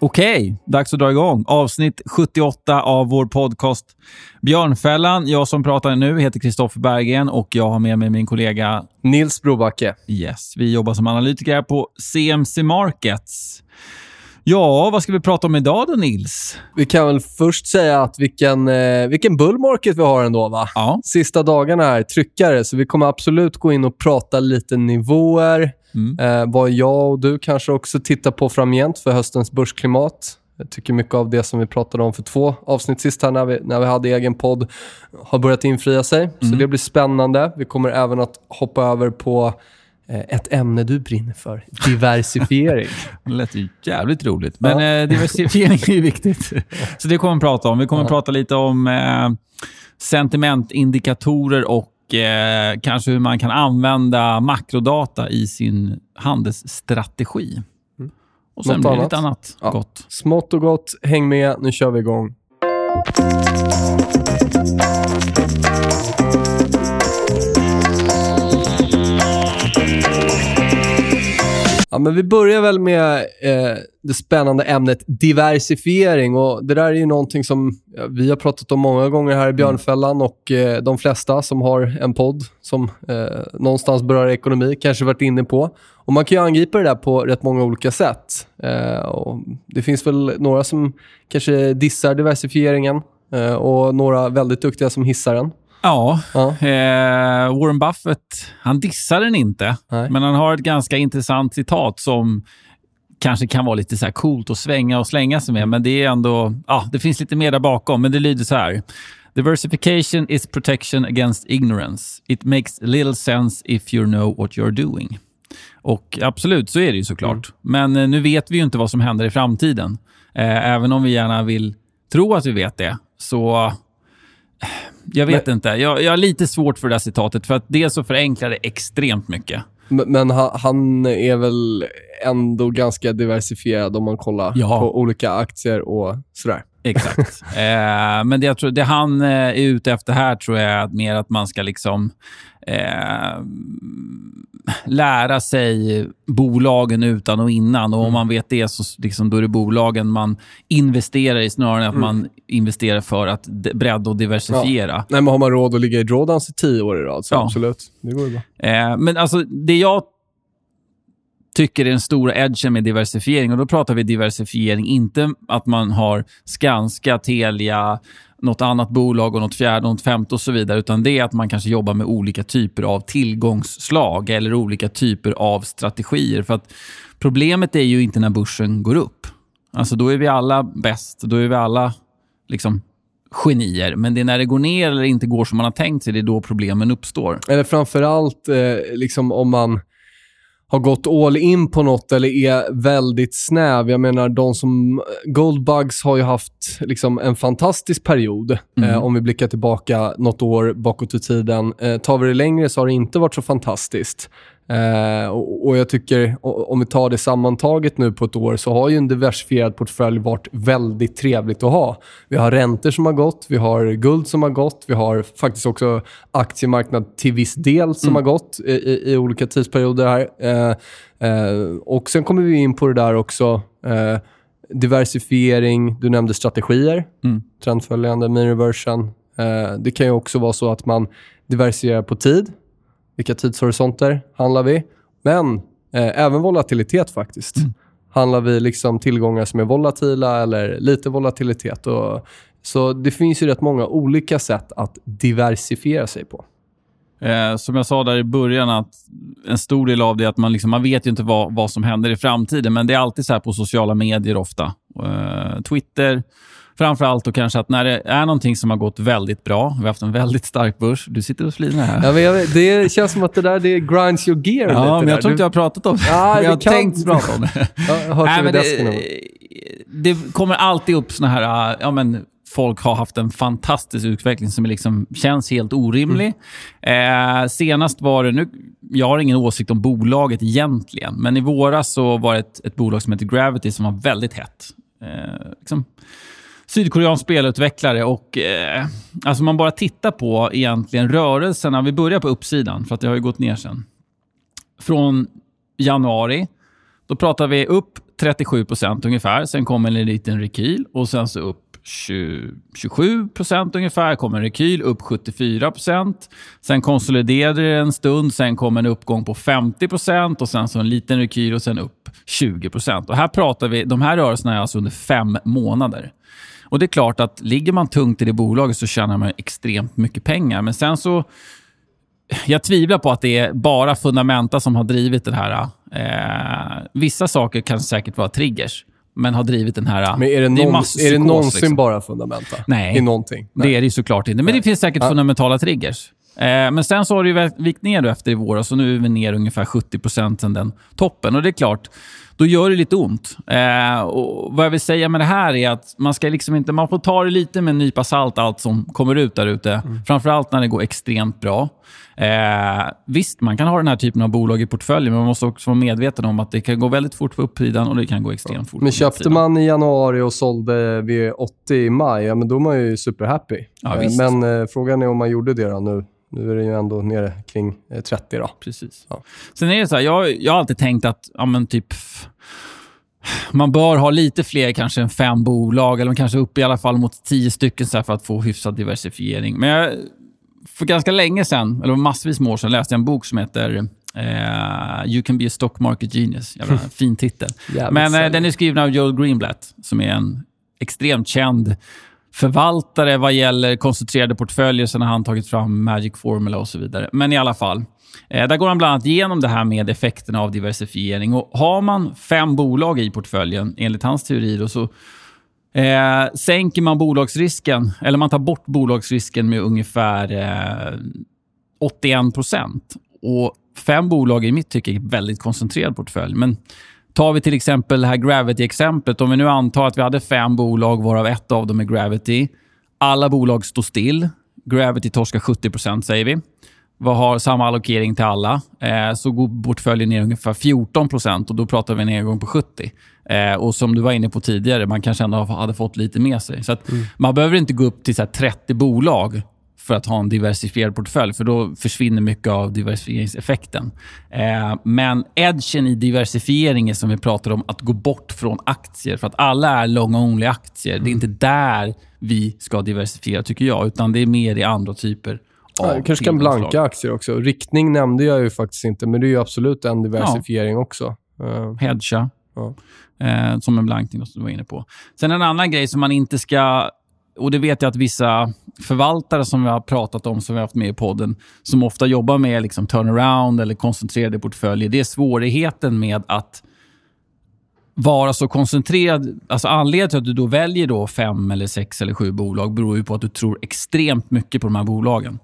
Okej, dags att dra igång. Avsnitt 78 av vår podcast Björnfällan. Jag som pratar nu heter Kristoffer Berggren och jag har med mig min kollega Nils Brobacke. Yes, vi jobbar som analytiker på CMC Markets. Ja, vad ska vi prata om idag då, Nils? Vi kan väl först säga att vilken, eh, vilken bull market vi har ändå, va? Ja. Sista dagarna är tryckare, så vi kommer absolut gå in och prata lite nivåer. Mm. Eh, vad jag och du kanske också tittar på framgent för höstens börsklimat. Jag tycker mycket av det som vi pratade om för två avsnitt sist här när vi, när vi hade egen podd har börjat infria sig. Så Mm. det blir spännande. Vi kommer även att hoppa över på eh, ett ämne du brinner för. Diversifiering. Det lät ju jävligt roligt. Men eh, diversifiering är ju viktigt. Så det kommer vi prata om. Vi kommer Ja. prata lite om eh, sentimentindikatorer och eh, kanske hur man kan använda makrodata i sin handelsstrategi. Mm. Och sen Något blir det annat? lite annat Ja. gott. Smått och gott, häng med. Nu kör vi igång. Ja, men vi börjar väl med eh, det spännande ämnet diversifiering. Och det där är ju någonting som vi har pratat om många gånger här i Björnfällan och eh, de flesta som har en podd som eh, någonstans berör ekonomi kanske varit inne på. Och Man kan ju angripa det där på rätt många olika sätt. Eh, det finns väl några som kanske dissar diversifieringen eh, och några väldigt duktiga som hissar den. Ja, Ja. eh, Warren Buffett, han dissar den inte, Nej. men han har ett ganska intressant citat som kanske kan vara lite så här coolt att svänga och slänga sig med, men det är ändå, ja, det finns lite mer där bakom, men det lyder så här. Diversification is protection against ignorance. It makes little sense if you know what you're doing. Och absolut, så är det ju såklart. Men eh, nu vet vi ju inte vad som händer i framtiden. Eh, även om vi gärna vill tro att vi vet det, så jag vet inte. Jag, jag har lite svårt för det här citatet, för att det så förenklar det extremt mycket. Men, men han, han är väl ändå ganska diversifierad om man kollar Ja. på olika aktier och sådär. Exakt. eh, men det, jag tror, det han eh, är ute efter här tror jag är mer att man ska liksom eh, lära sig bolagen utan och innan. Och om man vet det, så liksom, då är det bolagen man investerar i snarare än att man investerar för att bredda och diversifiera. Nej, men har man råd att ligga i drawdowns i tio år i rad så Ja. absolut. Det går ju bra. Eh, men alltså, det jag tycker är den stora edgen med diversifiering, och då pratar vi diversifiering, inte att man har Skanska, Telia, något annat bolag och något fjärde och något femte och så vidare, utan det är att man kanske jobbar med olika typer av tillgångsslag eller olika typer av strategier. För att problemet är ju inte när börsen går upp. Alltså då är vi alla bäst, då är vi alla liksom genier. Men det är när det går ner eller inte går som man har tänkt sig, det är då problemen uppstår. Eller framförallt eh, liksom om man har gått all in på något eller är väldigt snäv. Jag menar, de som... Goldbugs har ju haft liksom, en fantastisk period. Mm. Eh, om vi blickar tillbaka något år bakåt i tiden. Eh, tar vi det längre så har det inte varit så fantastiskt. Eh, och, och jag tycker, om vi tar det sammantaget nu på ett år, så har ju en diversifierad portfölj varit väldigt trevligt att ha. Vi har räntor som har gått, vi har guld som har gått, vi har faktiskt också aktiemarknad till viss del som har gått i, i, i olika tidsperioder här. Eh, eh, och sen kommer vi in på det där också, diversifiering, du nämnde strategier, Mm. trendföljande, mean reversion. Det kan ju också vara så att man diversifierar på tid. Vilka tidshorisonter handlar vi? Men eh, även volatilitet faktiskt. Handlar vi liksom tillgångar som är volatila eller lite volatilitet? Och, så det finns ju rätt många olika sätt att diversifiera sig på. Eh, som jag sa där i början, att en stor del av det är att man, liksom, man vet ju inte vad, vad som händer i framtiden. Men det är alltid så här på sociala medier ofta. Eh, Twitter, framförallt och kanske att när det är någonting som har gått väldigt bra. Vi har haft en väldigt stark börs. Du sitter och flinar här. Ja, men jag, det känns som att det där det grinds your gear lite. Ja, men jag tror inte jag har pratat om det. Ja, men jag har kan- tänkt prata om det. Jag har Nej, men det, det kommer alltid upp såna här... Ja, men folk har haft en fantastisk utveckling som liksom, känns helt orimlig. Eh, senast var det... Nu, jag har ingen åsikt om bolaget egentligen, men i våras så var det ett, ett bolag som heter Gravity som var väldigt hett. Eh, liksom, sydkoreansk spelutvecklare och eh, alltså man bara tittar på egentligen rörelserna. Vi börjar på uppsidan, för att det har ju gått ner sen. Från januari, då pratar vi upp 37 procent ungefär. Sen kommer en liten rekyl och sen så upp 20, 27 procent ungefär. kommer en rekyl upp 74 procent. Sen konsoliderade det en stund. Sen kom en uppgång på 50 procent och sen så en liten rekyl och sen upp 20 procent. Och här pratar vi, de här rörelserna är alltså under fem månader. Och det är klart att ligger man tungt i det bolaget så tjänar man extremt mycket pengar. Men sen så jag tvivlar på att det är bara fundamenta som har drivit den här. Eh, vissa saker kan säkert vara triggers, men har drivit den här... Men är det, är någon, mass är det psykos, någonsin liksom. bara fundamenta? Nej. I någonting? Det är det såklart inte. Men det finns säkert fundamentala triggers. Eh, men sen så har det ju vikt ner efter i våras och nu är vi ner ungefär 70 sen den toppen. Och det är klart, då gör det lite ont. Eh, och vad jag vill säga med det här är att man ska liksom inte... Man får ta det lite med en nypa salt, allt som kommer ut där ute. Mm. Framförallt när det går extremt bra. Eh, visst, man kan ha den här typen av bolag i portföljen, men man måste också vara medveten om att det kan gå väldigt fort på uppsidan och det kan gå extremt fort Men köpte man i januari och sålde vid 80 i maj, ja, men då är man ju superhappy. Ja, Eh, men eh, frågan är om man gjorde det nu. Nu är det ju ändå nere kring eh, 30 då. Precis. Ja. Sen är det så här, jag, jag har alltid tänkt att ja, men typ, man bör ha lite fler kanske än fem bolag, eller kanske upp i alla fall mot tio stycken så för att få hyfsad diversifiering. Men jag, för ganska länge sedan, eller massvis med år sedan, läste jag en bok som heter eh, You can be a stock market genius. Jävla fin titel. Men eh, den är skriven av Joel Greenblatt, som är en extremt känd förvaltare vad gäller koncentrerade portföljer. Sen har han tagit fram Magic Formula och så vidare. Men i alla fall. Eh, där går han bland annat igenom det här med effekterna av diversifiering. Och har man fem bolag i portföljen, enligt hans teori, då, så eh, sänker man bolagsrisken, eller man tar bort bolagsrisken med ungefär eh, 81 procent. Och fem bolag i mitt tycke är en väldigt koncentrerad portfölj. Men tar vi till exempel det här Gravity-exemplet. Om vi nu antar att vi hade fem bolag, varav ett av dem är Gravity. Alla bolag står still. Gravity torskar 70 procent, säger vi. Vad har samma allokering till alla, eh, så går portföljen ner ungefär 14 procent och då pratar vi en nedgång på 70. Eh, och som du var inne på tidigare, man kanske ändå hade fått lite med sig. Så att Man behöver inte gå upp till så här 30 bolag för att ha en diversifierad portfölj, för då försvinner mycket av diversifieringseffekten. Eh, men edgen i diversifiering är som vi pratar om, att gå bort från aktier. För att alla är long-only aktier. Det är inte där vi ska diversifiera, tycker jag, utan det är mer i andra typer Ja, kanske kan blanka aktier också. Riktning nämnde jag ju faktiskt inte, men det är ju absolut en diversifiering också. Eh, hedga. Ja. Eh, som en blankning som du var inne på. Sen en annan grej som man inte ska... Och det vet jag att vissa förvaltare som vi har pratat om, som vi har haft med i podden, som ofta jobbar med liksom turnaround eller koncentrerade portföljer, det är svårigheten med att vara så koncentrerad. Alltså anledningen till att du då väljer då fem, eller sex eller sju bolag beror ju på att du tror extremt mycket på de här bolagen.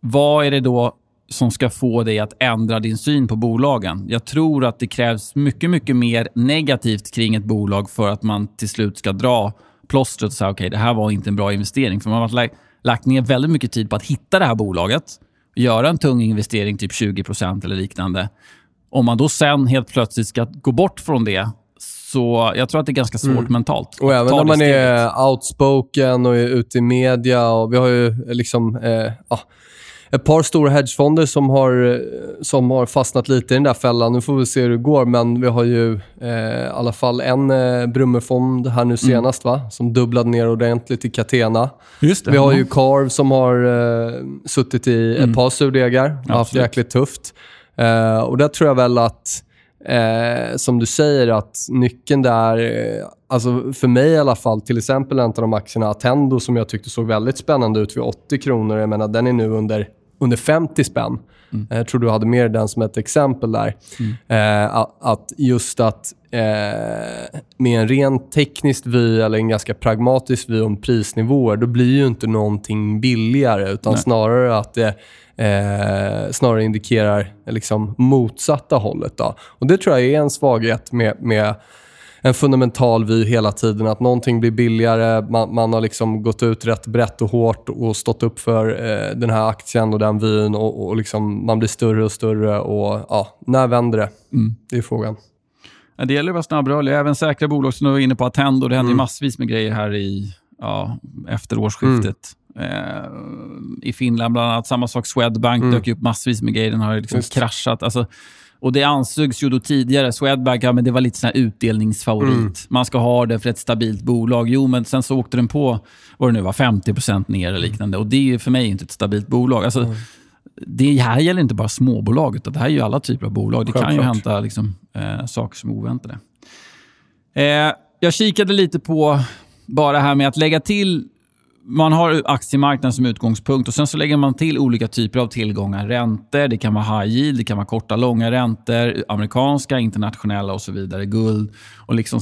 Vad är det då som ska få dig att ändra din syn på bolagen? Jag tror att det krävs mycket, mycket mer negativt kring ett bolag för att man till slut ska dra plåstret och säga okej, det här var inte en bra investering. För man har lagt, lagt ner väldigt mycket tid på att hitta det här bolaget, göra en tung investering, typ 20% eller liknande. Om man då sen helt plötsligt ska gå bort från det, så jag tror att det är ganska svårt mentalt. Och även när man steget. är outspoken och är ute i media. Och vi har ju liksom eh, ja, ett par stora hedgefonder som har, som har fastnat lite i den där fällan. Nu får vi se hur det går, men vi har ju eh, i alla fall en eh, Brummerfond här nu senast, va? som dubblade ner ordentligt i Catena. Just det. Vi har Ja. ju Carv som har eh, suttit i ett par surdegar och haft det jäkligt tufft. Eh, och där tror jag väl att, eh, som du säger, att nyckeln där, eh, alltså för mig i alla fall, till exempel en av de aktierna, Attendo, som jag tyckte såg väldigt spännande ut vid 80 kronor. Jag menar, den är nu under under 50 spänn. Mm. Jag tror du hade med den som ett exempel där. Mm. Eh, att just att eh, med en rent teknisk vy eller en ganska pragmatisk vy om prisnivåer, då blir ju inte någonting billigare utan Nej. snarare att det eh, snarare indikerar liksom motsatta hållet. Då. Och Det tror jag är en svaghet med, med en fundamental vy hela tiden. Att någonting blir billigare, man, man har liksom gått ut rätt brett och hårt och stått upp för eh, den här aktien och den vyn och, och liksom man blir större och större. Och ja, När vänder det? Mm. Det är frågan. Det gäller att vara snabbrörlig. Även säkra bolag som du var inne på, Attendo. Det händer mm. massvis med grejer här i, ja, efter årsskiftet. Mm. Eh, I Finland bland annat. Samma sak, Swedbank mm. dök upp massvis med grejer. Den har liksom kraschat. Alltså, och Det ansågs ju då tidigare, Swedbank, ja, men det var lite sån utdelningsfavorit. Mm. Man ska ha det för ett stabilt bolag. Jo, men sen så åkte den på, vad det nu var, 50% ner eller liknande. Och Det är för mig inte ett stabilt bolag. Alltså, mm. Det här gäller inte bara småbolag, utan det här är ju alla typer av bolag. Det Självklart. kan ju hända liksom, eh, saker som är oväntade. Eh, jag kikade lite på bara det här med att lägga till man har aktiemarknaden som utgångspunkt och sen så lägger man till olika typer av tillgångar. Räntor, det kan vara high yield, det kan vara korta, långa räntor, amerikanska, internationella och så vidare. Guld. Och liksom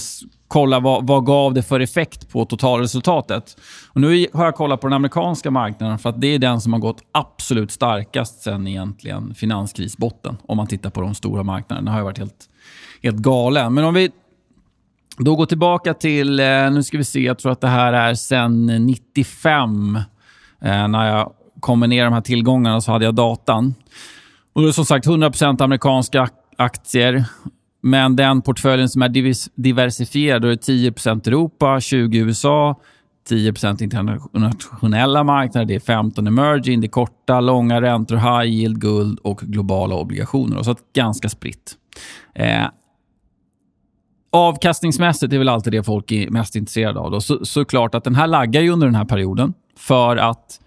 kolla vad, vad gav det för effekt på totalresultatet. Och nu har jag kollat på den amerikanska marknaden för att det är den som har gått absolut starkast sen egentligen finanskrisbotten. Om man tittar på de stora marknaderna. Den har varit helt, helt galen. Men om vi då går tillbaka till, eh, nu ska vi se, jag tror att det här är sen 95. Eh, när jag kommer ner de här tillgångarna så hade jag datan. Och det är som sagt 100% amerikanska aktier. Men den portföljen som är diversifierad, då är det 10% Europa, 20 % USA, 10% internationella marknader, det är 15 emerging, det är korta, långa räntor, high yield, guld och globala obligationer. Så ganska spritt. Eh, Avkastningsmässigt är väl alltid det folk är mest intresserade av. Då. Så, såklart att den här laggar ju under den här perioden för att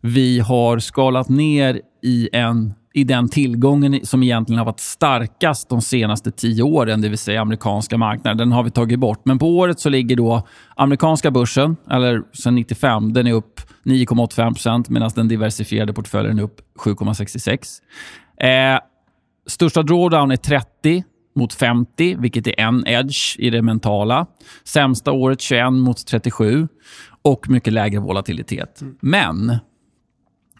vi har skalat ner i, en, i den tillgången som egentligen har varit starkast de senaste tio åren, det vill säga amerikanska marknaden. Den har vi tagit bort. Men på året så ligger då amerikanska börsen, eller sen 95, den är upp 9,85% medan den diversifierade portföljen är upp 7,66. Eh, största drawdown är 30 mot 50, vilket är en edge i det mentala. Sämsta året 21 mot 37 och mycket lägre volatilitet. Mm. Men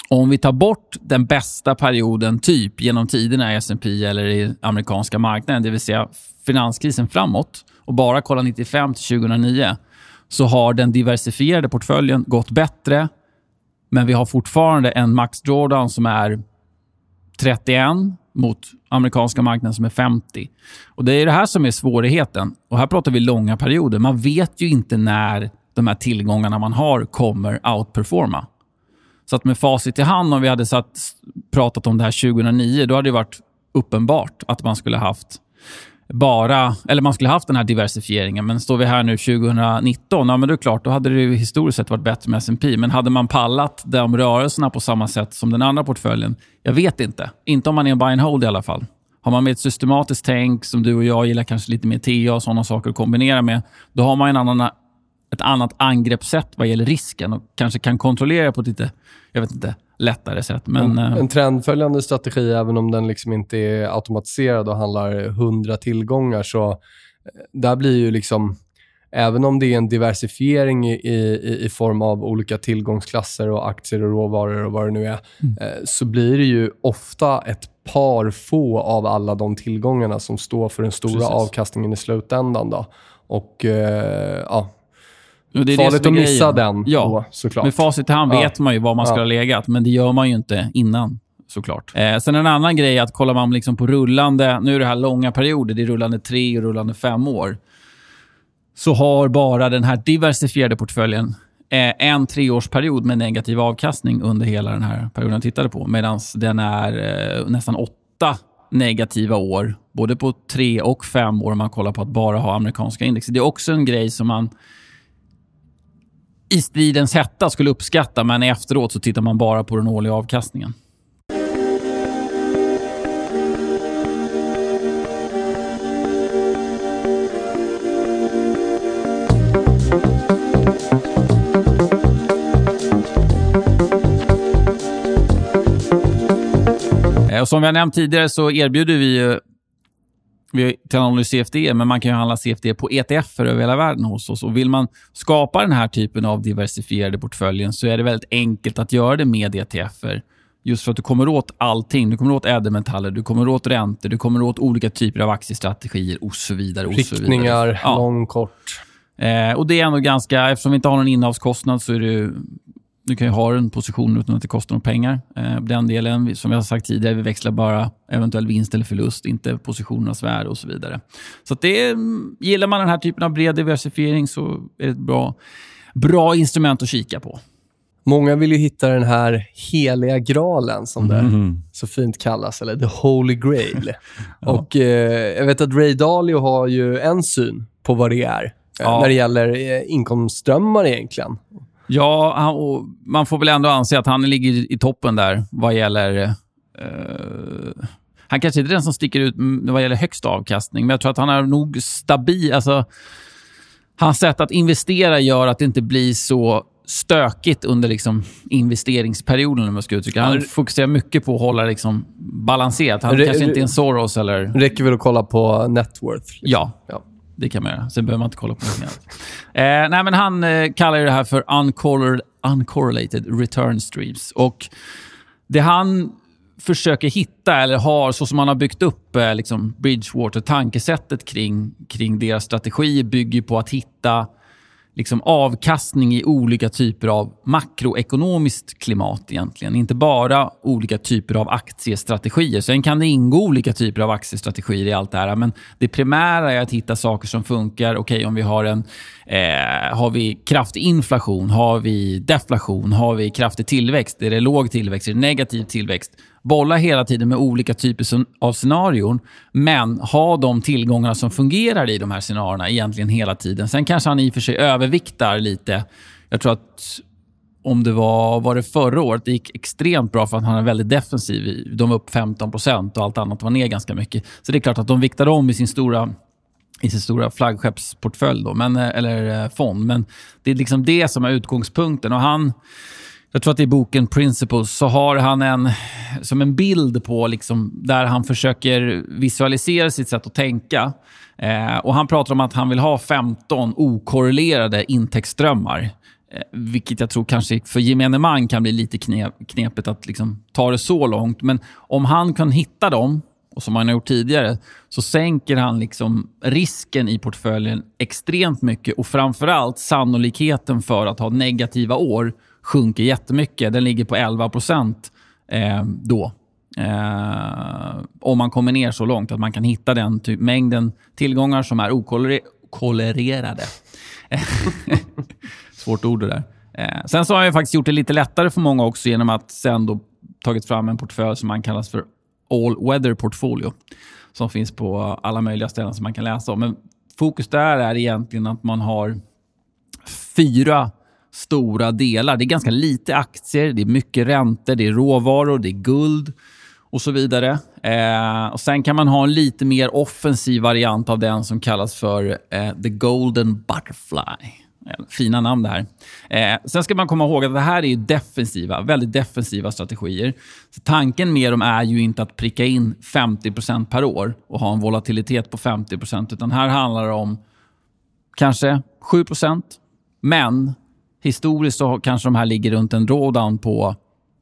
om vi tar bort den bästa perioden typ genom tiderna i S&P eller i amerikanska marknaden, det vill säga finanskrisen framåt och bara kollar 95 till 2009, så har den diversifierade portföljen gått bättre, men vi har fortfarande en max drawdown som är 31 mot amerikanska marknaden som är 50. Och Det är det här som är svårigheten. Och Här pratar vi långa perioder. Man vet ju inte när de här tillgångarna man har kommer outperforma. Så att med facit i hand, om vi hade satt, pratat om det här 2009, då hade det varit uppenbart att man skulle haft bara, eller man skulle haft den här diversifieringen. Men står vi här nu 2019, ja men det är klart, då hade det ju historiskt sett varit bättre med S&P. Men hade man pallat de rörelserna på samma sätt som den andra portföljen? Jag vet inte. Inte om man är en buy and hold i alla fall. Har man med ett systematiskt tänk, som du och jag gillar kanske lite mer TA och sådana saker att kombinera med, då har man en annan, ett annat angreppssätt vad gäller risken och kanske kan kontrollera på ett lite, jag vet inte, lättare sätt. Men, en, eh, en trendföljande strategi, även om den liksom inte är automatiserad och handlar hundra tillgångar, så eh, där blir ju liksom Även om det är en diversifiering i, i, i form av olika tillgångsklasser och aktier och råvaror och vad det nu är, mm. eh, så blir det ju ofta ett par få av alla de tillgångarna som står för den stora Precis. avkastningen i slutändan. Då. Och eh, ja, det är Farligt det att missa den ja. då, såklart. Med facit i hand ja. vet man ju var man ska ja. ha legat, men det gör man ju inte innan såklart. Eh, sen en annan grej att kollar man liksom på rullande, nu är det här långa perioder, det är rullande tre och rullande fem år, så har bara den här diversifierade portföljen eh, en treårsperiod med negativ avkastning under hela den här perioden jag tittade på, medan den är eh, nästan åtta negativa år, både på tre och fem år om man kollar på att bara ha amerikanska index. Det är också en grej som man i stridens hetta skulle uppskatta, men efteråt så tittar man bara på den årliga avkastningen. Eh, och som vi har nämnt tidigare så erbjuder vi vi tillhandahåller CFD, men man kan ju handla CFD på ETF över hela världen hos oss. Och vill man skapa den här typen av diversifierade portföljen så är det väldigt enkelt att göra det med ETFer. Just för att du kommer åt allting. Du kommer åt ädelmetaller, du kommer åt räntor, du kommer åt olika typer av aktiestrategier och så vidare. Och Riktningar, så vidare. Ja. lång, kort. Eh, och det är ändå ganska, eftersom vi inte har någon innehavskostnad så är det du kan ju ha en position utan att det kostar några pengar. Eh, den delen, som jag har sagt tidigare, vi växlar bara eventuell vinst eller förlust, inte positionernas värde och så vidare. Så det är, gillar man den här typen av bred diversifiering så är det ett bra, bra instrument att kika på. Många vill ju hitta den här heliga graalen, som det mm. så fint kallas, eller the holy grail. ja. Och eh, Jag vet att Ray Dalio har ju en syn på vad det är, eh, ja. när det gäller eh, inkomstströmmar egentligen. Ja, han, man får väl ändå anse att han ligger i toppen där vad gäller... Uh, han kanske inte är den som sticker ut vad gäller högst avkastning, men jag tror att han är nog stabil. Alltså, hans sätt att investera gör att det inte blir så stökigt under liksom investeringsperioden, om jag ska uttrycka Han fokuserar mycket på att hålla liksom balanserat. Han kanske inte är en Soros eller... Räcker väl att kolla på net worth? Liksom. Ja. ja. Det kan man göra. Sen behöver man inte kolla på någonting annat. Eh, nej, men han eh, kallar det här för uncorrelated, uncorrelated return streams. Och det han försöker hitta, eller har, så som han har byggt upp eh, liksom Bridgewater-tankesättet kring, kring deras strategi, bygger på att hitta liksom avkastning i olika typer av makroekonomiskt klimat egentligen. Inte bara olika typer av aktiestrategier. Sen kan det ingå olika typer av aktiestrategier i allt det här. Men det primära är att hitta saker som funkar. Okej, okay, om vi har en eh, har vi kraftig inflation, har vi deflation, har vi kraftig tillväxt, är det låg tillväxt, är det negativ tillväxt? Bolla hela tiden med olika typer av scenarion, men ha de tillgångarna som fungerar i de här scenarierna egentligen hela tiden. Sen kanske han i och för sig överviktar lite. Jag tror att om det var, var det förra året, det gick extremt bra för att han är väldigt defensiv. De var upp 15% och allt annat var ner ganska mycket. Så det är klart att de viktade om i sin stora i sin stora flaggskeppsportfölj, då, men, eh, eller eh, fond. Men det är liksom det som är utgångspunkten. Och han jag tror att i boken Principles så har han en, som en bild på liksom, där han försöker visualisera sitt sätt att tänka. Eh, och Han pratar om att han vill ha 15 okorrelerade intäktsströmmar. Eh, vilket jag tror kanske för gemene man kan bli lite knep, knepigt att liksom ta det så långt. Men om han kan hitta dem, och som han har gjort tidigare, så sänker han liksom risken i portföljen extremt mycket och framförallt sannolikheten för att ha negativa år sjunker jättemycket. Den ligger på 11 procent eh, då. Eh, om man kommer ner så långt att man kan hitta den typ, mängden tillgångar som är okollererade. Svårt ord det där. Eh, sen så har jag faktiskt gjort det lite lättare för många också genom att sen då tagit fram en portfölj som man kallas för All Weather Portfolio. Som finns på alla möjliga ställen som man kan läsa om. Men fokus där är egentligen att man har fyra stora delar. Det är ganska lite aktier, det är mycket räntor, det är råvaror, det är guld och så vidare. Eh, och Sen kan man ha en lite mer offensiv variant av den som kallas för eh, the golden butterfly. Fina namn det här. Eh, sen ska man komma ihåg att det här är defensiva, väldigt defensiva strategier. Så tanken med dem är ju inte att pricka in 50% per år och ha en volatilitet på 50% utan här handlar det om kanske 7% men Historiskt så kanske de här ligger runt en drawdown på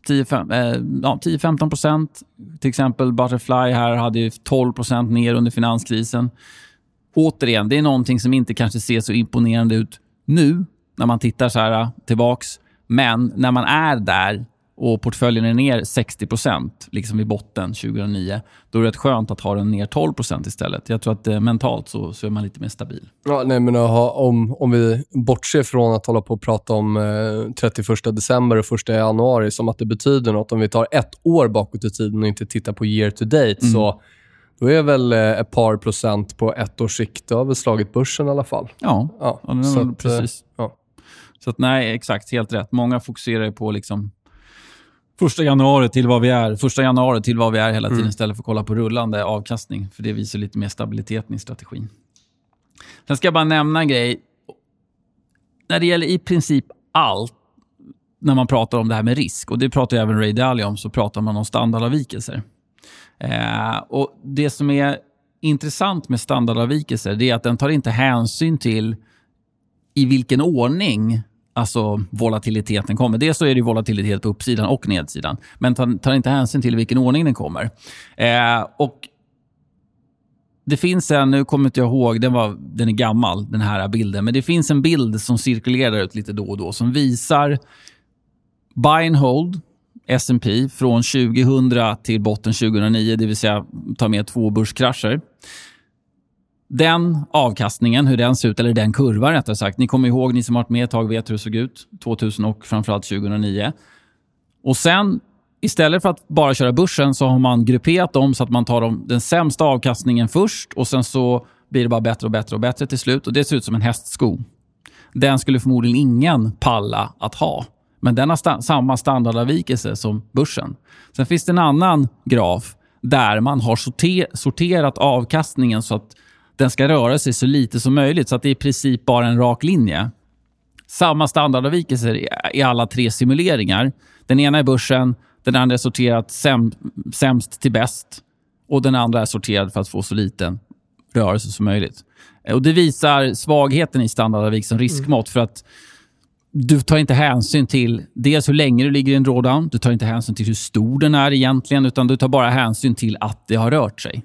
10-15 eh, procent. Till exempel Butterfly här hade ju 12 procent ner under finanskrisen. Återigen, det är någonting som inte kanske ser så imponerande ut nu när man tittar så här eh, tillbaks. Men när man är där och portföljen är ner 60% liksom i botten 2009, då är det rätt skönt att ha den ner 12% istället. Jag tror att eh, mentalt så, så är man lite mer stabil. Ja, nej, men aha, om, om vi bortser från att hålla på och prata om eh, 31 december och 1 januari som att det betyder något. Om vi tar ett år bakåt i tiden och inte tittar på year to date, mm. så då är väl eh, ett par procent på ett års sikt. Det har väl slagit börsen i alla fall. Ja, ja, ja så att, precis. Ja. Så att, nej, exakt. Helt rätt. Många fokuserar på liksom första januari till vad vi är. Första januari till vad vi är hela tiden mm. istället för att kolla på rullande avkastning. För det visar lite mer stabiliteten i strategin. Sen ska jag bara nämna en grej. När det gäller i princip allt när man pratar om det här med risk, och det pratar även Ray Dalio om, så pratar man om standardavvikelser. Eh, och Det som är intressant med standardavvikelser är att den tar inte hänsyn till i vilken ordning alltså volatiliteten kommer. Dels så är det volatilitet på uppsidan och nedsidan, men tar, tar inte hänsyn till i vilken ordning den kommer. Eh, och det finns en, nu kommer inte jag ihåg, den, var, den är gammal den här bilden, men det finns en bild som cirkulerar ut lite då och då som visar buy and hold, S&P från 2000 till botten 2009, det vill säga ta med två börskrascher. Den avkastningen, hur den ser ut, eller den kurvan rättare sagt. Ni kommer ihåg, ni som har varit med ett tag vet hur det såg ut 2000 och framförallt 2009. Och sen istället för att bara köra börsen så har man grupperat dem så att man tar dem, den sämsta avkastningen först och sen så blir det bara bättre och bättre och bättre till slut. Och Det ser ut som en hästsko. Den skulle förmodligen ingen palla att ha. Men den har sta samma standardavvikelse som börsen. Sen finns det en annan graf där man har sorter sorterat avkastningen så att den ska röra sig så lite som möjligt, så att det är i princip bara en rak linje. Samma standardavvikelser i alla tre simuleringar. Den ena är börsen, den andra är sorterad säm sämst till bäst och den andra är sorterad för att få så liten rörelse som möjligt. Och Det visar svagheten i standardavvik som riskmått. För att du tar inte hänsyn till dels hur länge du ligger i en drawdown, du tar inte hänsyn till hur stor den är egentligen, utan du tar bara hänsyn till att det har rört sig.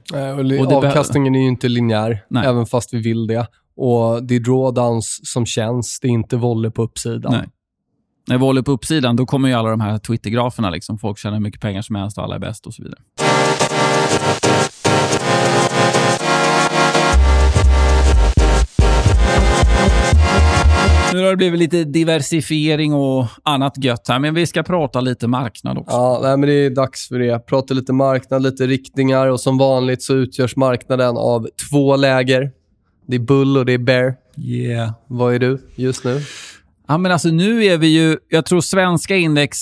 och och avkastningen är ju inte linjär, Nej. även fast vi vill det. Och Det är drawdowns som känns, det är inte volley på uppsidan. Nej. När volley på uppsidan, då kommer ju alla de här Twitter-graferna. Liksom. Folk tjänar hur mycket pengar som helst och alla är bäst och så vidare. Nu har det blivit lite diversifiering och annat gött här, men vi ska prata lite marknad också. Ja, nej, men det är dags för det. Prata lite marknad, lite riktningar och som vanligt så utgörs marknaden av två läger. Det är bull och det är bear. Yeah. Vad är du just nu? Ja, men alltså nu är vi ju... Jag tror svenska index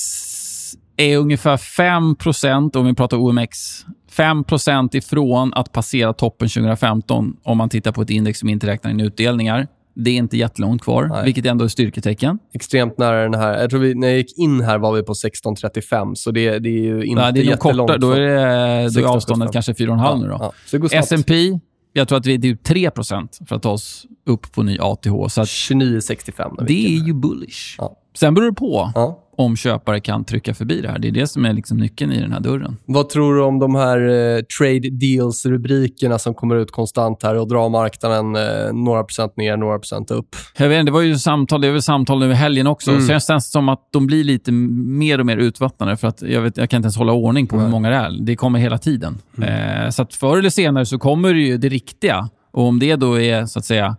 är ungefär 5% om vi pratar OMX. 5% ifrån att passera toppen 2015 om man tittar på ett index som inte räknar in utdelningar. Det är inte jättelångt kvar, Nej. vilket ändå är styrketecken. Extremt nära den här. Jag tror vi, när jag gick in här var vi på 16.35, så det, det är ju inte Nej, det är jättelångt. Korta, då är, det, då är avståndet kanske 4,5 ja, nu. Då. Ja, S&P jag tror att vi är 3% för att ta oss upp på ny ATH. 29,65. Det är ju bullish. Ja. Sen beror det på. Ja om köpare kan trycka förbi det här. Det är det som är liksom nyckeln i den här dörren. Vad tror du om de här eh, trade deals-rubrikerna som kommer ut konstant här och drar marknaden eh, några procent ner, några procent upp? Jag vet det var ju samtal, det är väl samtal över helgen också. Mm. Känns det som att de blir lite mer och mer utvattnade för att jag, vet, jag kan inte ens hålla ordning på Nej. hur många det är. Det kommer hela tiden. Mm. Eh, så att förr eller senare så kommer det ju det riktiga. Och om det då är så att säga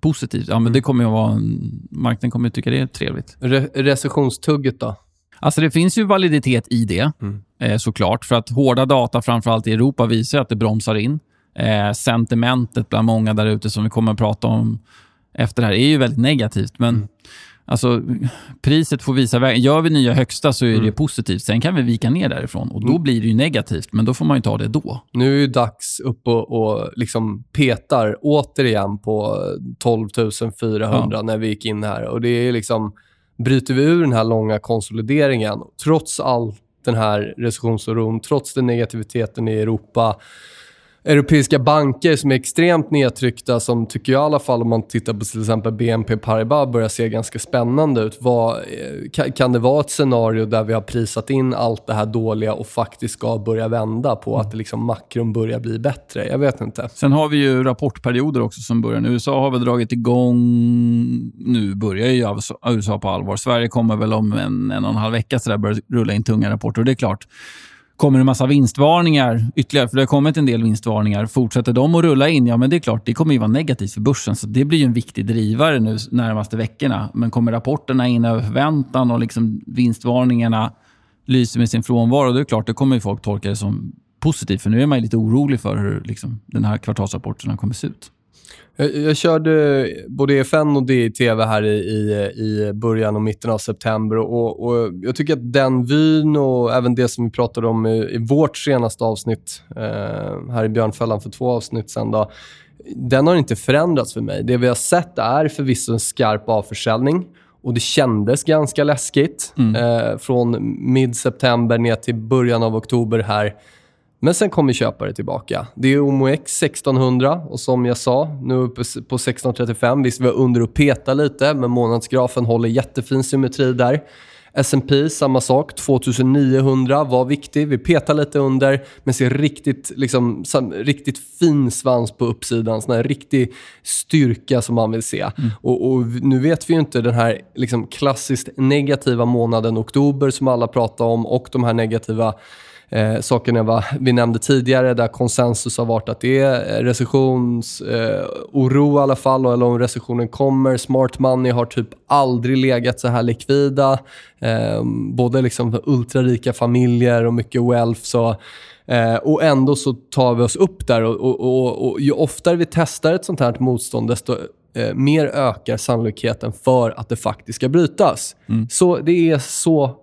positivt, ja men mm. det kommer att vara en, marknaden kommer att tycka det är trevligt. Re recessionstugget då? Alltså det finns ju validitet i det, mm. eh, såklart. För att hårda data, framförallt i Europa, visar att det bromsar in. Eh, sentimentet bland många där ute, som vi kommer att prata om efter det här, är ju väldigt negativt. Men mm. Alltså, priset får visa vägen. Gör vi nya högsta så är mm. det positivt. Sen kan vi vika ner därifrån och då mm. blir det ju negativt, men då får man ju ta det då. Nu är det dags upp och, och liksom petar återigen på 12 400 ja. när vi gick in här. Och det är liksom, bryter vi ur den här långa konsolideringen, trots all den här recessionsoron, trots den negativiteten i Europa, europeiska banker som är extremt nedtryckta som tycker jag i alla fall om man tittar på till exempel BNP Paribas börjar se ganska spännande ut. Vad, eh, kan det vara ett scenario där vi har prisat in allt det här dåliga och faktiskt ska börja vända på att liksom makron börjar bli bättre? Jag vet inte. Sen har vi ju rapportperioder också som börjar. USA har väl dragit igång... Nu börjar ju USA på allvar. Sverige kommer väl om en, en och en halv vecka så där börja rulla in tunga rapporter. Och det är klart, kommer en massa vinstvarningar ytterligare, för det har kommit en del vinstvarningar. Fortsätter de att rulla in, ja men det är klart, det kommer ju vara negativt för börsen. Så det blir ju en viktig drivare nu närmaste veckorna. Men kommer rapporterna in över förväntan och liksom vinstvarningarna lyser med sin frånvaro, då är det klart, det kommer ju folk tolka det som positivt. För nu är man lite orolig för hur liksom, den här kvartalsrapporten kommer se ut. Jag, jag körde både EFN och DI-TV här i, i, i början och mitten av september. Och, och, Jag tycker att den vyn och även det som vi pratade om i, i vårt senaste avsnitt eh, här i Björnfällan för två avsnitt sen, då, den har inte förändrats för mig. Det vi har sett är förvisso en skarp avförsäljning. Och det kändes ganska läskigt. Mm. Eh, från mid-september ner till början av oktober här Men sen kommer köpare tillbaka. Det är OMOX 1600 och som jag sa, nu uppe på 1635. Visst, vi var under och peta lite, men månadsgrafen håller jättefin symmetri där. S&P samma sak. 2900 var viktig. Vi petar lite under, men ser riktigt, liksom, riktigt fin svans på uppsidan. Sån här riktig styrka som man vill se. Mm. Och, och, Nu vet vi ju inte den här liksom, klassiskt negativa månaden oktober som alla pratar om och de här negativa eh, sakerna va, vi nämnde tidigare, där konsensus har varit att det är recessionsoro eh, i alla fall, eller om recessionen kommer. Smart money har typ aldrig legat så här likvida. Eh, både liksom ultrarika familjer och mycket wealth. Så, eh, och ändå så tar vi oss upp där och, och, och, och ju oftare vi testar ett sånt här motstånd, desto eh, mer ökar sannolikheten för att det faktiskt ska brytas. Mm. Så det är så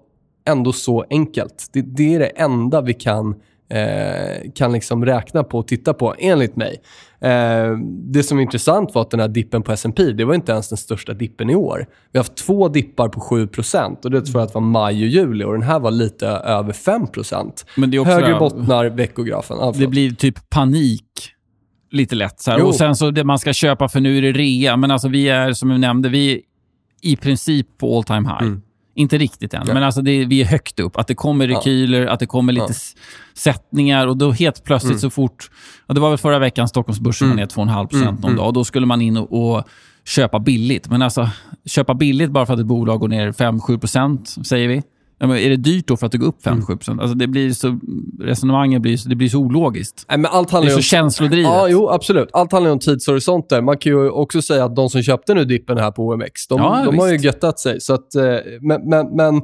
ändå så enkelt. Det, det är det enda vi kan, eh, kan liksom räkna på och titta på, enligt mig. Eh, det som är intressant var att den här dippen på S&P det var inte ens den största dippen i år. Vi har haft två dippar på 7 och det tror jag att var maj och juli. och Den här var lite över 5 Men det är också Högre bottnar, veckografen. Ah, det blir typ panik lite lätt. Så Och sen så det man ska köpa för nu är det rea. Men alltså vi är, som jag nämnde, vi är i princip på all time high. Mm. Inte riktigt än, ja. men alltså det, vi är högt upp. Att det kommer rekyler, ja. att det kommer lite ja. sättningar och då helt plötsligt mm. så fort... Det var väl förra veckan Stockholmsbörsen mm. var ner 2,5 procent mm. någon mm. dag och då skulle man in och, och, köpa billigt. Men alltså, köpa billigt bara för att ett bolag går ner 5-7 procent, säger vi. Ja, men är det dyrt då för att det går upp 5-7%? Mm. Alltså det blir så, resonemanget blir, så, det blir så ologiskt. Nej, men allt handlar det är så om, känslodrivet. Ja, jo, absolut. Allt handlar om tidshorisonter. Man kan ju också säga att de som köpte nu dippen här på OMX, de, ja, de har ju göttat sig. Så att, eh, men men, men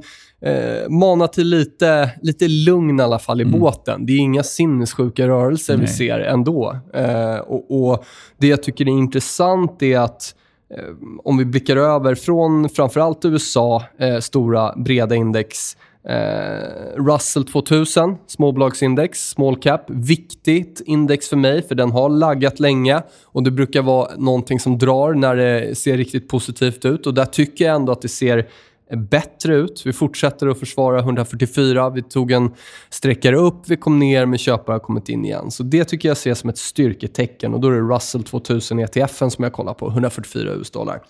eh, mana till lite, lite lugn i alla fall i mm. båten. Det är inga sinnessjuka rörelser Nej. vi ser ändå. Eh, och, och Det jag tycker är intressant är att Eh, Eh, om vi blickar över från framförallt USA, eh, stora breda index, eh, Russell 2000, småbolagsindex, small cap. Viktigt index för mig, för den har laggat länge och det brukar vara någonting som drar när det ser riktigt positivt ut. Och Där tycker jag ändå att det ser bättre ut. Vi fortsätter att försvara 144. Vi tog en sträckare upp, vi kom ner, men köpare har kommit in igen. Så Det tycker jag ses som ett styrketecken. och Då är det Russell 2000 ETF som jag kollar på, 144 US-dollar.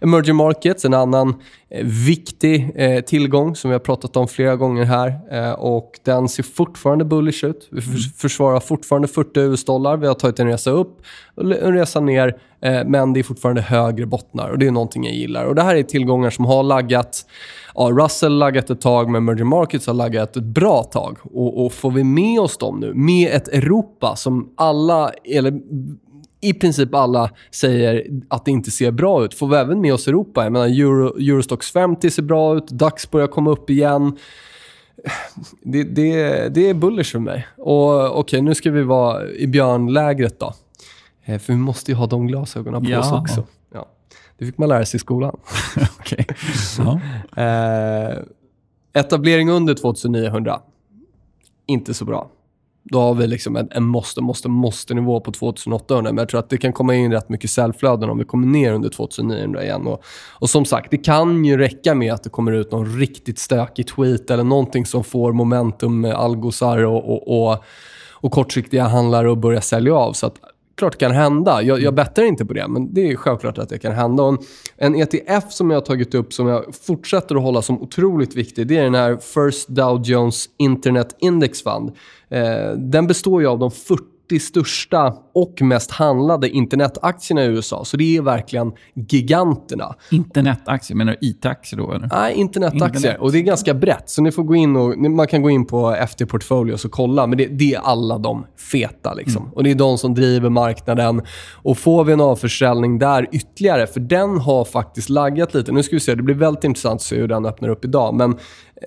Emerging markets, en annan eh, viktig eh, tillgång som vi har pratat om flera gånger här. Eh, och Den ser fortfarande bullish ut. Vi försvarar fortfarande 40 US-dollar. Vi har tagit en resa upp och en resa ner. Eh, men det är fortfarande högre bottnar och det är någonting jag gillar. Och Det här är tillgångar som har laggat. Ja, Russell har laggat ett tag, men Merger Markets har laggat ett bra tag. Och, och får vi med oss dem nu, med ett Europa som alla, eller i princip alla säger att det inte ser bra ut. Får vi även med oss Europa? Jag menar, Euro, Eurostox 50 ser bra ut, DAX börjar komma upp igen. Det, det, det är bullish för mig. Och Okej, okay, nu ska vi vara i björnlägret då. Eh, för vi måste ju ha de glasögonen på ja. oss också. Ja. Det fick man lära sig i skolan. okay. ja. eh, etablering under 2900. Inte så bra. Då har vi liksom en, en måste, måste, måste-nivå på 2800. Men jag tror att det kan komma in rätt mycket säljflöden om vi kommer ner under 2900 igen. Och, och som sagt, det kan ju räcka med att det kommer ut någon riktigt stökig tweet eller någonting som får momentum med algosar och, och, och, och kortsiktiga handlare att börja sälja av. Så att klart det kan hända. Jag, jag bettar inte på det, men det är självklart att det kan hända. Och en ETF som jag har tagit upp som jag fortsätter att hålla som otroligt viktig, det är den här First Dow Jones Internet Index Fund. Eh, den består ju av de 40 40 största och mest handlade internetaktierna i USA. Så det är verkligen giganterna. Internetaktier? Menar du IT-aktier då? Eller? Nej, internetaktier. Internet. Och det är ganska brett. Så ni får gå in och, man kan gå in på FT Portfolios och kolla. Men det, det är alla de feta. Liksom. Mm. Och Det är de som driver marknaden. Och Får vi en avförsäljning där ytterligare, för den har faktiskt laggat lite. Nu ska vi se, det blir väldigt intressant att se hur den öppnar upp idag. Men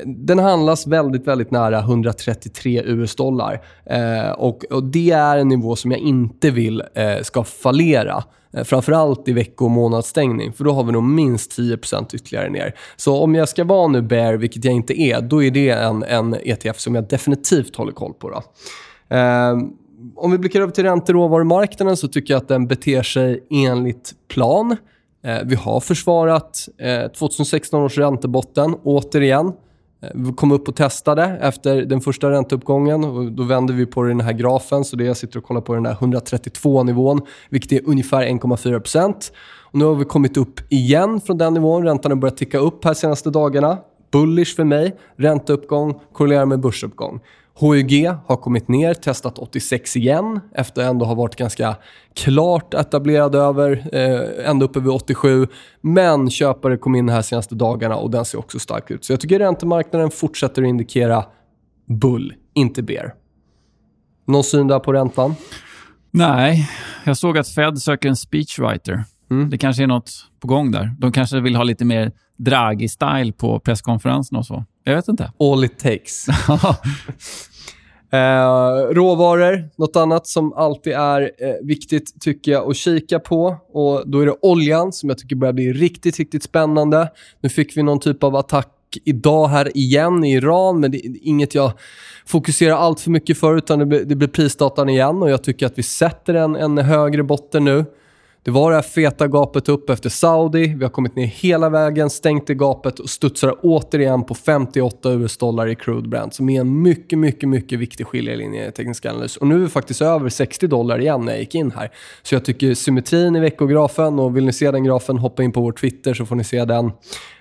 den handlas väldigt, väldigt nära 133 US-dollar. Eh, och, och, Det är en nivå som jag inte vill eh, ska fallera. Eh, framförallt i vecko och månadsstängning, för då har vi nog minst 10% ytterligare ner. Så om jag ska vara nu bear, vilket jag inte är, då är det en, en ETF som jag definitivt håller koll på. Då. Eh, om vi blickar över till ränte och råvarumarknaden så tycker jag att den beter sig enligt plan. Eh, vi har försvarat eh, 2016 års räntebotten, återigen. Eh, vi kom upp och testade efter den första ränteuppgången. Och då vände vi på den här grafen, så det jag sitter och kollar på den här 132-nivån, vilket är ungefär 1,4 Och Nu har vi kommit upp igen från den nivån. Räntan har börjat ticka upp här senaste dagarna. Bullish för mig. Ränteuppgång korrelerar med börsuppgång. HUG har kommit ner, testat 86 igen efter att ändå ha varit ganska klart etablerad över, eh, ända uppe vid 87. Men köpare kom in här senaste dagarna och den ser också stark ut. Så jag tycker räntemarknaden fortsätter att indikera bull, inte bear. Någon syn där på räntan? Nej, jag såg att Fed söker en speechwriter. Mm. Det kanske är något på gång där. De kanske vill ha lite mer Draghi-style på presskonferensen och så. Jag vet inte. All it takes. Eh, råvaror, något annat som alltid är eh, viktigt tycker jag att kika på. Och Då är det oljan som jag tycker börjar bli riktigt, riktigt spännande. Nu fick vi någon typ av attack idag här igen i Iran, men det är inget jag fokuserar allt för mycket för, utan det blir, det blir prisdatan igen och jag tycker att vi sätter en, en högre botten nu. Det var det här feta gapet upp efter Saudi. Vi har kommit ner hela vägen, stängt det gapet och studsar återigen på 58 US-dollar i crude brand som är en mycket, mycket, mycket viktig skiljelinje i teknisk analys. Och nu är vi faktiskt över 60 dollar igen när jag gick in här. Så jag tycker symmetrin i veckografen och vill ni se den grafen, hoppa in på vår Twitter så får ni se den.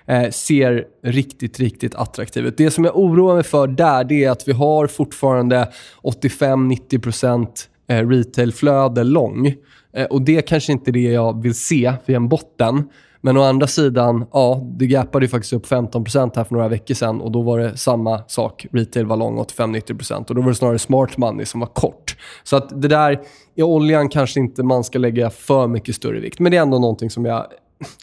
Eh, ser riktigt, riktigt attraktiv ut. Det som jag oroar mig för där, det är att vi har fortfarande 85-90% eh, retailflöde lång. Eh, och Det kanske inte är det jag vill se vid en botten. Men å andra sidan, ja, det gapade ju faktiskt upp 15% här för några veckor sedan och då var det samma sak. Retail var lång 85-90% och då var det snarare smart money som var kort. Så att det där, i oljan kanske inte man ska lägga för mycket större vikt. Men det är ändå någonting som jag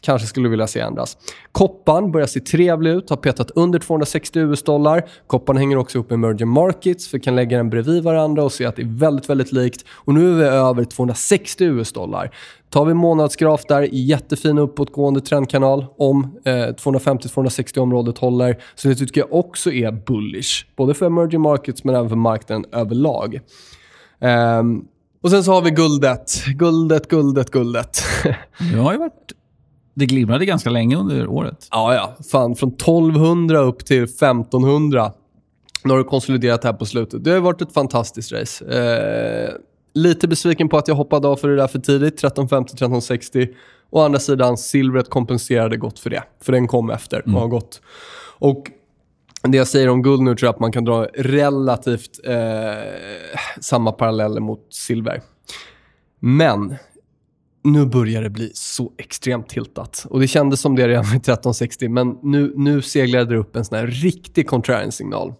kanske skulle vilja se ändras. Koppan börjar se trevlig ut, har petat under 260 US-dollar. Koppan hänger också ihop med emerging markets, för vi kan lägga den bredvid varandra och se att det är väldigt, väldigt likt. Och nu är vi över 260 US-dollar. Tar vi månadsgraf där, jättefin uppåtgående trendkanal om eh, 250-260 området håller. Så det tycker jag också är bullish, både för emerging markets men även för marknaden överlag. Um, och sen så har vi guldet. Guldet, guldet, guldet. Det har ju varit det glimrade ganska länge under året. Ja, ja. Fan, från 1200 upp till 1500. Nu har du konsoliderat här på slutet. Det har varit ett fantastiskt race. Eh, lite besviken på att jag hoppade av för det där för tidigt, 1350-1360. Å andra sidan, silvret kompenserade gott för det. För den kom efter och mm. har gått. Och det jag säger om guld nu tror jag att man kan dra relativt eh, samma paralleller mot silver. Men nu börjar det bli så extremt tiltat. Och Det kändes som det redan med 1360, men nu, nu seglade det upp en sån här riktig contrarian-signal.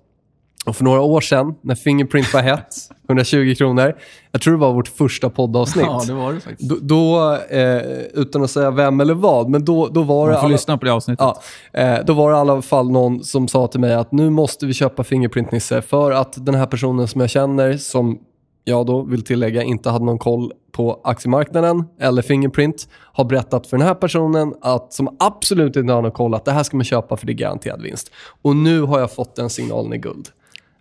Och för några år sedan, när Fingerprint var hett, 120 kronor. Jag tror det var vårt första poddavsnitt. Ja, det var det faktiskt. Då, då eh, utan att säga vem eller vad, men då, då var Man det... får alla, lyssna på det avsnittet. Ja, eh, då var det i alla fall någon som sa till mig att nu måste vi köpa Fingerprint Nisse för att den här personen som jag känner, som jag då vill tillägga inte hade någon koll på aktiemarknaden eller Fingerprint har berättat för den här personen att som absolut inte har någon koll att det här ska man köpa för det är garanterad vinst. Och nu har jag fått den signalen i guld.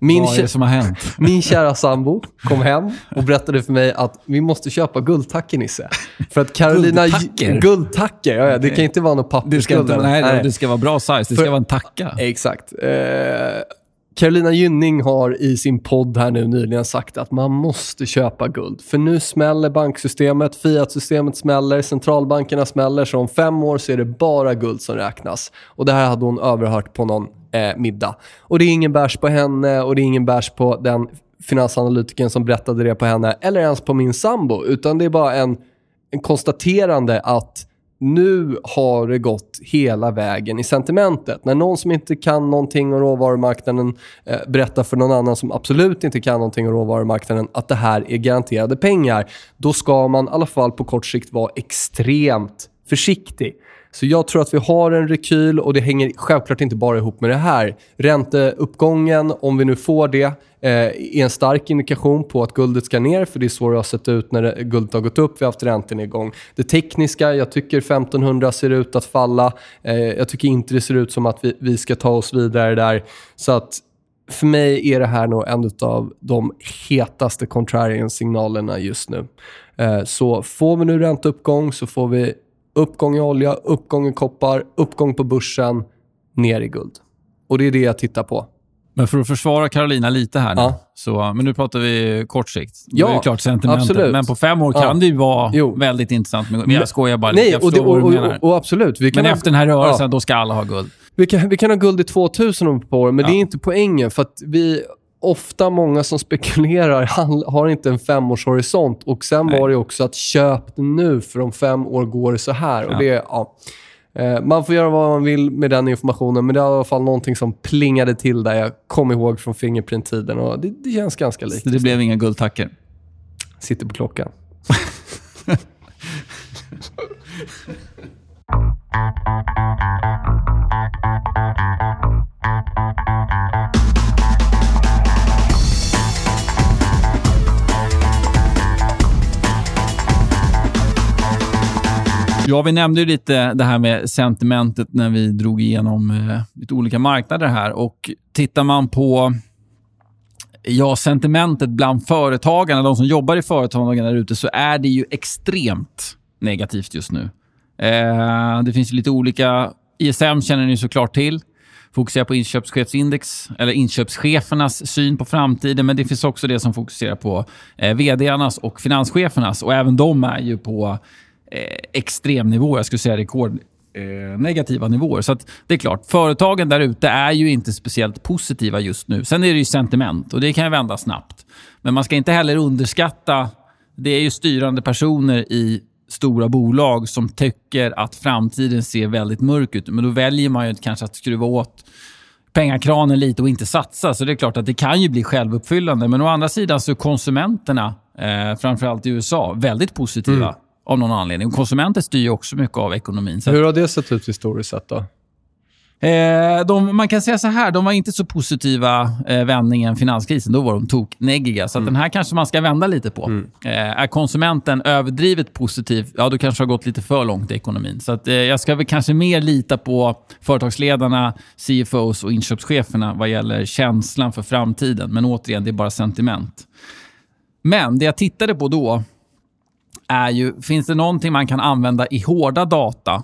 Min Vad är det som har hänt? Min kära sambo kom hem och berättade för mig att vi måste köpa guldtacker, Nisse. För att Carolina... Guldtacker? Guldtacker, ja, ja. Det kan inte vara något pappersguld. Nej, nej, det ska vara bra size. Det ska för, vara en tacka. Exakt. Eh, Carolina Gynning har i sin podd här nu nyligen sagt att man måste köpa guld. För nu smäller banksystemet, Fiat-systemet smäller, centralbankerna smäller. Så om fem år så är det bara guld som räknas. Och Det här hade hon överhört på någon eh, middag. Och Det är ingen bärs på henne och det är ingen bärs på den finansanalytikern som berättade det på henne eller ens på min sambo. Utan det är bara en, en konstaterande att nu har det gått hela vägen i sentimentet. När någon som inte kan någonting om råvarumarknaden eh, berättar för någon annan som absolut inte kan någonting om råvarumarknaden att det här är garanterade pengar, då ska man i alla fall på kort sikt vara extremt försiktig. Så jag tror att vi har en rekyl och det hänger självklart inte bara ihop med det här. Ränteuppgången, om vi nu får det, eh, är en stark indikation på att guldet ska ner, för det är så det har sett ut när guldet har gått upp. Vi har haft räntenedgång. Det tekniska, jag tycker 1500 ser ut att falla. Eh, jag tycker inte det ser ut som att vi, vi ska ta oss vidare där. Så att för mig är det här nog en av de hetaste contrarian-signalerna just nu. Eh, så får vi nu ränteuppgång så får vi Uppgång i olja, uppgång i koppar, uppgång på börsen, ner i guld. Och det är det jag tittar på. Men för att försvara Carolina lite här nu, Ja. så, men nu pratar vi kort sikt. Ja, det är klart sentimentet. absolut. Men på fem år Ja. kan det ju vara Jo. väldigt intressant. Med, Men- jag skojar bara lite. Nej, Jag och, det, och, vad du menar. och, och absolut. Vi kan, Men ha, efter den här rörelsen, Ja. då ska alla ha guld. vi, kan, vi kan ha guld i 2000 om ett par år, men Ja. det är inte poängen. För vi, ofta många som spekulerar har inte en femårshorisont. Och sen Nej. var det också att köp nu, för om fem år går det så här. Och Ja. det, ja. Eh, Man får göra vad man vill med den informationen, men det är i alla fall någonting som plingade till där jag kom ihåg från Fingerprint-tiden. Och det, det känns ganska likt. Så det blev inga guldtackor. Sitter på klockan. Ja, vi nämnde ju lite det här med sentimentet när vi drog igenom eh, lite olika marknader här. Och Tittar man på ja, sentimentet bland företagarna, de som jobbar i företagen där ute, så är det ju extremt negativt just nu. Eh, det finns ju lite olika... ISM känner ni såklart till. Fokuserar på inköpschefsindex, eller inköpschefernas syn på framtiden. Men det finns också det som fokuserar på eh, vdarnas och finanschefernas. Och även de är ju på Eh, extremnivåer, jag skulle säga rekord eh, negativa nivåer. Så att det är klart, företagen där ute är ju inte speciellt positiva just nu. Sen är det ju sentiment och det kan ju vända snabbt. Men man ska inte heller underskatta, det är ju styrande personer i stora bolag som tycker att framtiden ser väldigt mörk ut. Men då väljer man ju kanske att skruva åt pengakranen lite och inte satsa. Så det är klart att det kan ju bli självuppfyllande. Men å andra sidan så är konsumenterna, eh, framförallt i USA, väldigt positiva Mm av någon anledning. Och konsumenter styr ju också mycket av ekonomin. Hur har det sett ut historiskt sett då? eh, de, man kan säga så här, de var inte så positiva eh, vändningen finanskrisen. Då var de tokneggiga. Så att den här kanske man ska vända lite på. Eh, är konsumenten överdrivet positiv, ja då kanske har gått lite för långt i ekonomin. Så att, eh, jag ska väl kanske mer lita på företagsledarna, CFOs och inköpscheferna vad gäller känslan för framtiden. Men återigen, det är bara sentiment. Men det jag tittade på då är ju, finns det någonting man kan använda i hårda data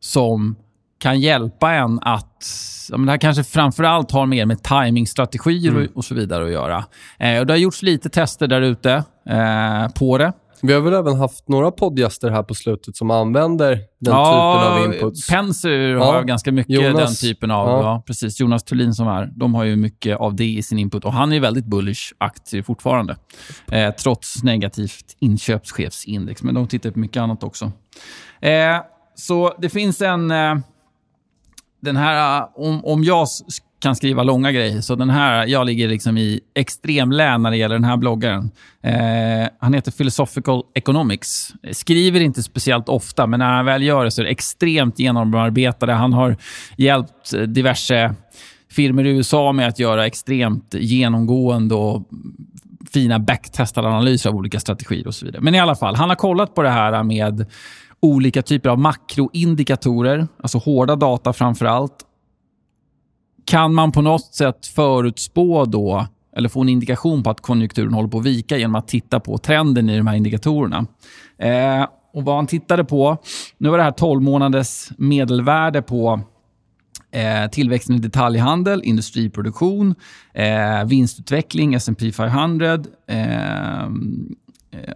som kan hjälpa en att... Ja, men det här kanske framförallt har mer med timingstrategier och, och så vidare att göra. Eh, och det har gjorts lite tester där ute eh, på det. Vi har väl även haft några poddgäster här på slutet som använder den typen av inputs. Penser Ja, har ganska mycket Jonas. den typen av... Ja. Ja. precis. Jonas Thulin som är, de har ju mycket av det i sin input. Och han är väldigt bullish aktie fortfarande. Eh, trots negativt inköpschefsindex. Men de tittar på mycket annat också. Eh, så det finns en... Eh, den här, eh, om, om jag kan skriva långa grejer, så den här, jag ligger liksom i extremlän när det gäller den här bloggaren. Eh, han heter Philosophical Economics. Skriver inte speciellt ofta, men när han väl gör det så är det extremt genomarbetade. Han har hjälpt diverse firmor i USA med att göra extremt genomgående och fina backtestade analyser av olika strategier och så vidare. Men i alla fall, han har kollat på det här med olika typer av makroindikatorer, alltså hårda data framför allt. Kan man på något sätt förutspå då, eller få en indikation på att konjunkturen håller på att vika genom att titta på trenden i de här indikatorerna? Eh, och Vad han tittade på, nu var det här 12 månaders medelvärde på Eh, tillväxten i detaljhandel, industriproduktion, eh, vinstutveckling, S&P 500, eh,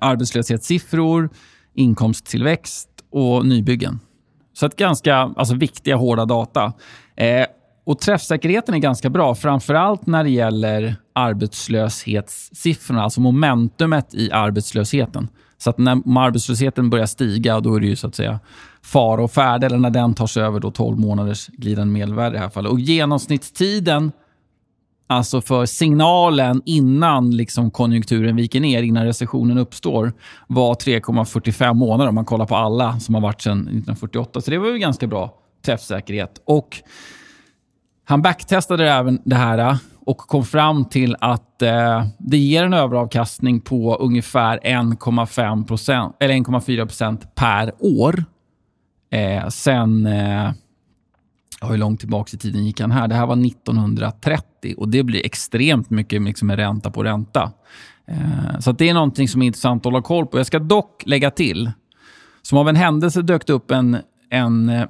arbetslöshetssiffror, inkomsttillväxt och nybyggen. Så att ganska alltså, viktiga, hårda data. Eh, och Träffsäkerheten är ganska bra, framförallt när det gäller arbetslöshetssiffrorna, alltså momentumet i arbetslösheten. Så att när om arbetslösheten börjar stiga, då är det ju så att säga fara och färde, eller när den tar sig över då 12 månaders glidande medelvärde i det här fallet. Och genomsnittstiden, alltså för signalen innan liksom konjunkturen viker ner, innan recessionen uppstår, var 3,45 månader om man kollar på alla som har varit sedan 1948. Så det var ju ganska bra träffsäkerhet. Och han backtestade även det här eh, och kom fram till att eh, det ger en överavkastning på ungefär 1,5 eller 1,4 procent per år. Eh, sen... Eh, hur långt tillbaka i tiden gick han här? Det här var 1930 och det blir extremt mycket liksom, med ränta på ränta. Eh, så att det är någonting som är intressant att hålla koll på. Jag ska dock lägga till, som av en händelse dök det upp en, en eh,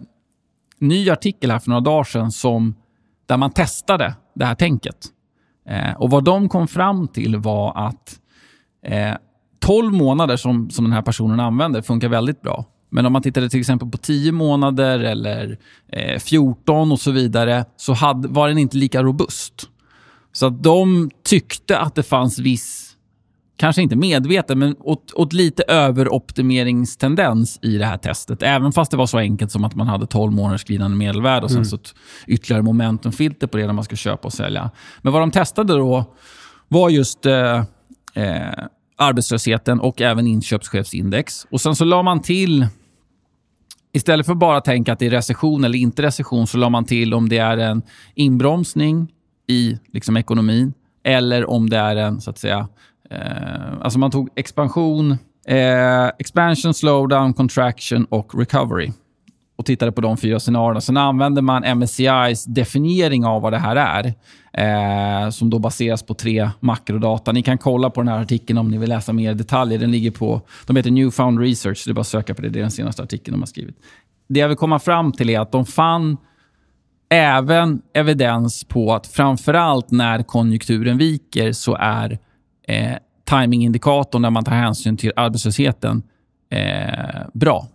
ny artikel här för några dagar sedan som där man testade det här tänket. Eh, och Vad de kom fram till var att eh, 12 månader som, som den här personen använder funkar väldigt bra. Men om man tittade till exempel på 10 månader eller eh, 14 och så vidare så hade, var den inte lika robust. Så att de tyckte att det fanns viss kanske inte medveten, men åt, åt lite överoptimeringstendens i det här testet. Även fast det var så enkelt som att man hade 12 månaders glidande medelvärde och sen mm. så ett ytterligare momentumfilter på det när man ska köpa och sälja. Men vad de testade då var just eh, eh, arbetslösheten och även inköpschefsindex. Och sen så la man till Istället för bara att tänka att det är recession eller inte recession så la man till om det är en inbromsning i liksom, ekonomin eller om det är en så att säga, Eh, alltså man tog expansion, eh, expansion, slowdown, contraction och recovery och tittade på de fyra scenarierna. Sen använde man MSCIs definiering av vad det här är, eh, som då baseras på tre makrodata. Ni kan kolla på den här artikeln om ni vill läsa mer detaljer. Den ligger på, de heter Newfound Research, det är bara att söka på det. Det är den senaste artikeln de har skrivit. Det jag vill komma fram till är att de fann även evidens på att framförallt när konjunkturen viker så är eh, timingindikatorn när man tar hänsyn till arbetslösheten eh, bra.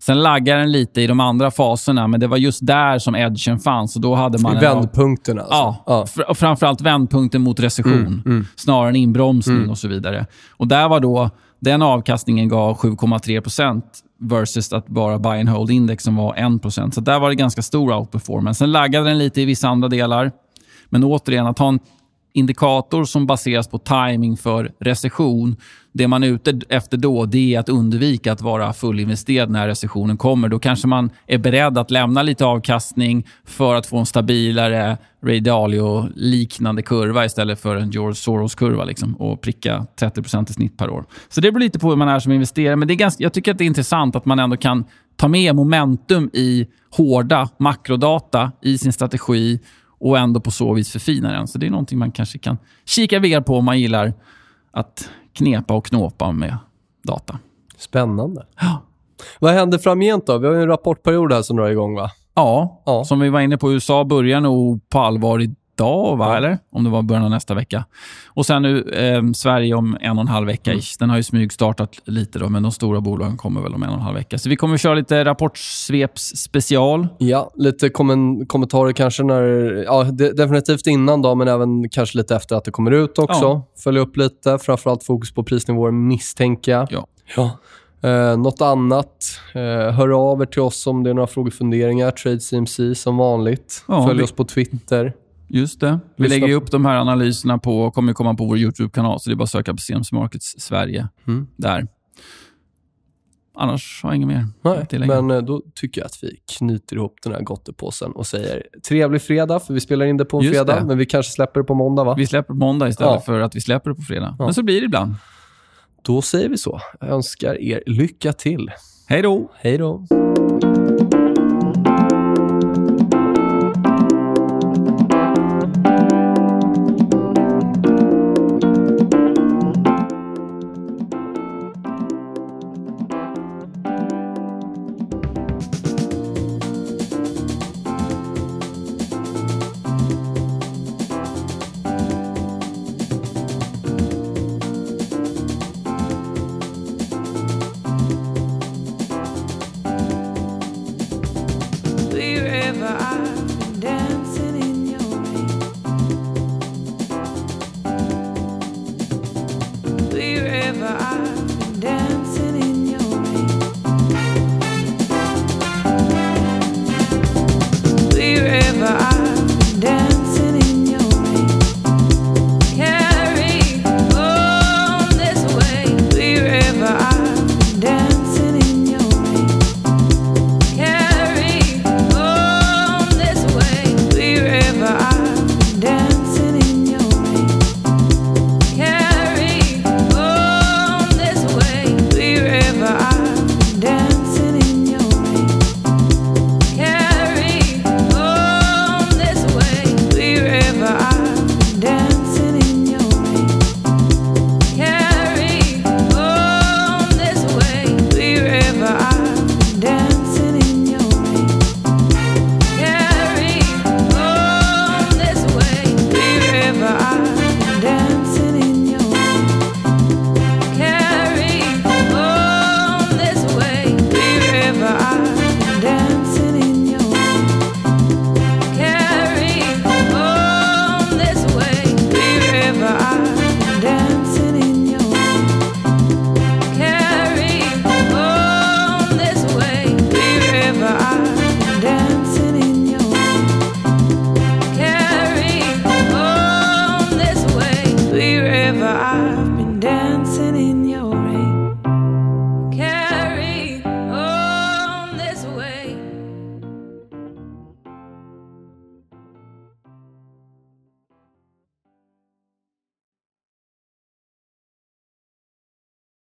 Sen laggar den lite i de andra faserna, men det var just där som edgen fanns. Och då hade man I vändpunkten alltså? Ja, ja. Fr framförallt vändpunkten mot recession, mm, mm. snarare än inbromsning mm. och så vidare. Och där var då, den avkastningen gav 7,3% versus att bara buy and hold index som var 1% Så där var det ganska stor outperformance. Sen laggade den lite i vissa andra delar. Men återigen, att ha en indikator som baseras på timing för recession. Det man är ute efter då det är att undvika att vara fullinvesterad när recessionen kommer. Då kanske man är beredd att lämna lite avkastning för att få en stabilare Ray Dalio-liknande kurva istället för en George Soros-kurva liksom, och pricka 30% i snitt per år. Så det beror lite på hur man är som investerare. Men det är ganska, jag tycker att det är intressant att man ändå kan ta med momentum i hårda makrodata i sin strategi och ändå på så vis förfina den. Så det är någonting man kanske kan kika vidare på om man gillar att knepa och knåpa med data. Spännande. Ja. Vad händer framgent då? Vi har ju en rapportperiod här som drar igång va? Ja, ja, som vi var inne på. USA börjar nog på allvar i idag, va? Eller? Om det var början av nästa vecka. Och sen nu eh, Sverige om en och en halv vecka. Mm. Den har ju smygstartat lite, då, men de stora bolagen kommer väl om en och en halv vecka. Så vi kommer att köra lite rapportsveps special. Ja, lite kommen kommentarer kanske när... Ja, de definitivt innan, då, men även kanske lite efter att det kommer ut också. Ja. Följa upp lite. Framförallt fokus på prisnivåer, misstänker jag. Ja. ja. Eh, något annat? Eh, hör av er till oss om det är några frågor funderingar. Trade CMC som vanligt. Ja, Följ vi... oss på Twitter. Just det. Vi Lyssna lägger upp de här analyserna på, kommer komma på vår YouTube-kanal, så det är bara att söka på CMC Markets Sverige mm. där. Annars har jag inget mer Nej, men eh, då tycker jag att vi knyter ihop den här gottepåsen och säger trevlig fredag, för vi spelar in det på en Just fredag, det. men vi kanske släpper det på måndag va? Vi släpper på måndag istället ja. för att vi släpper det på fredag. Ja. Men så blir det ibland. Då säger vi så. Jag önskar er lycka till. Hej då! Hej då!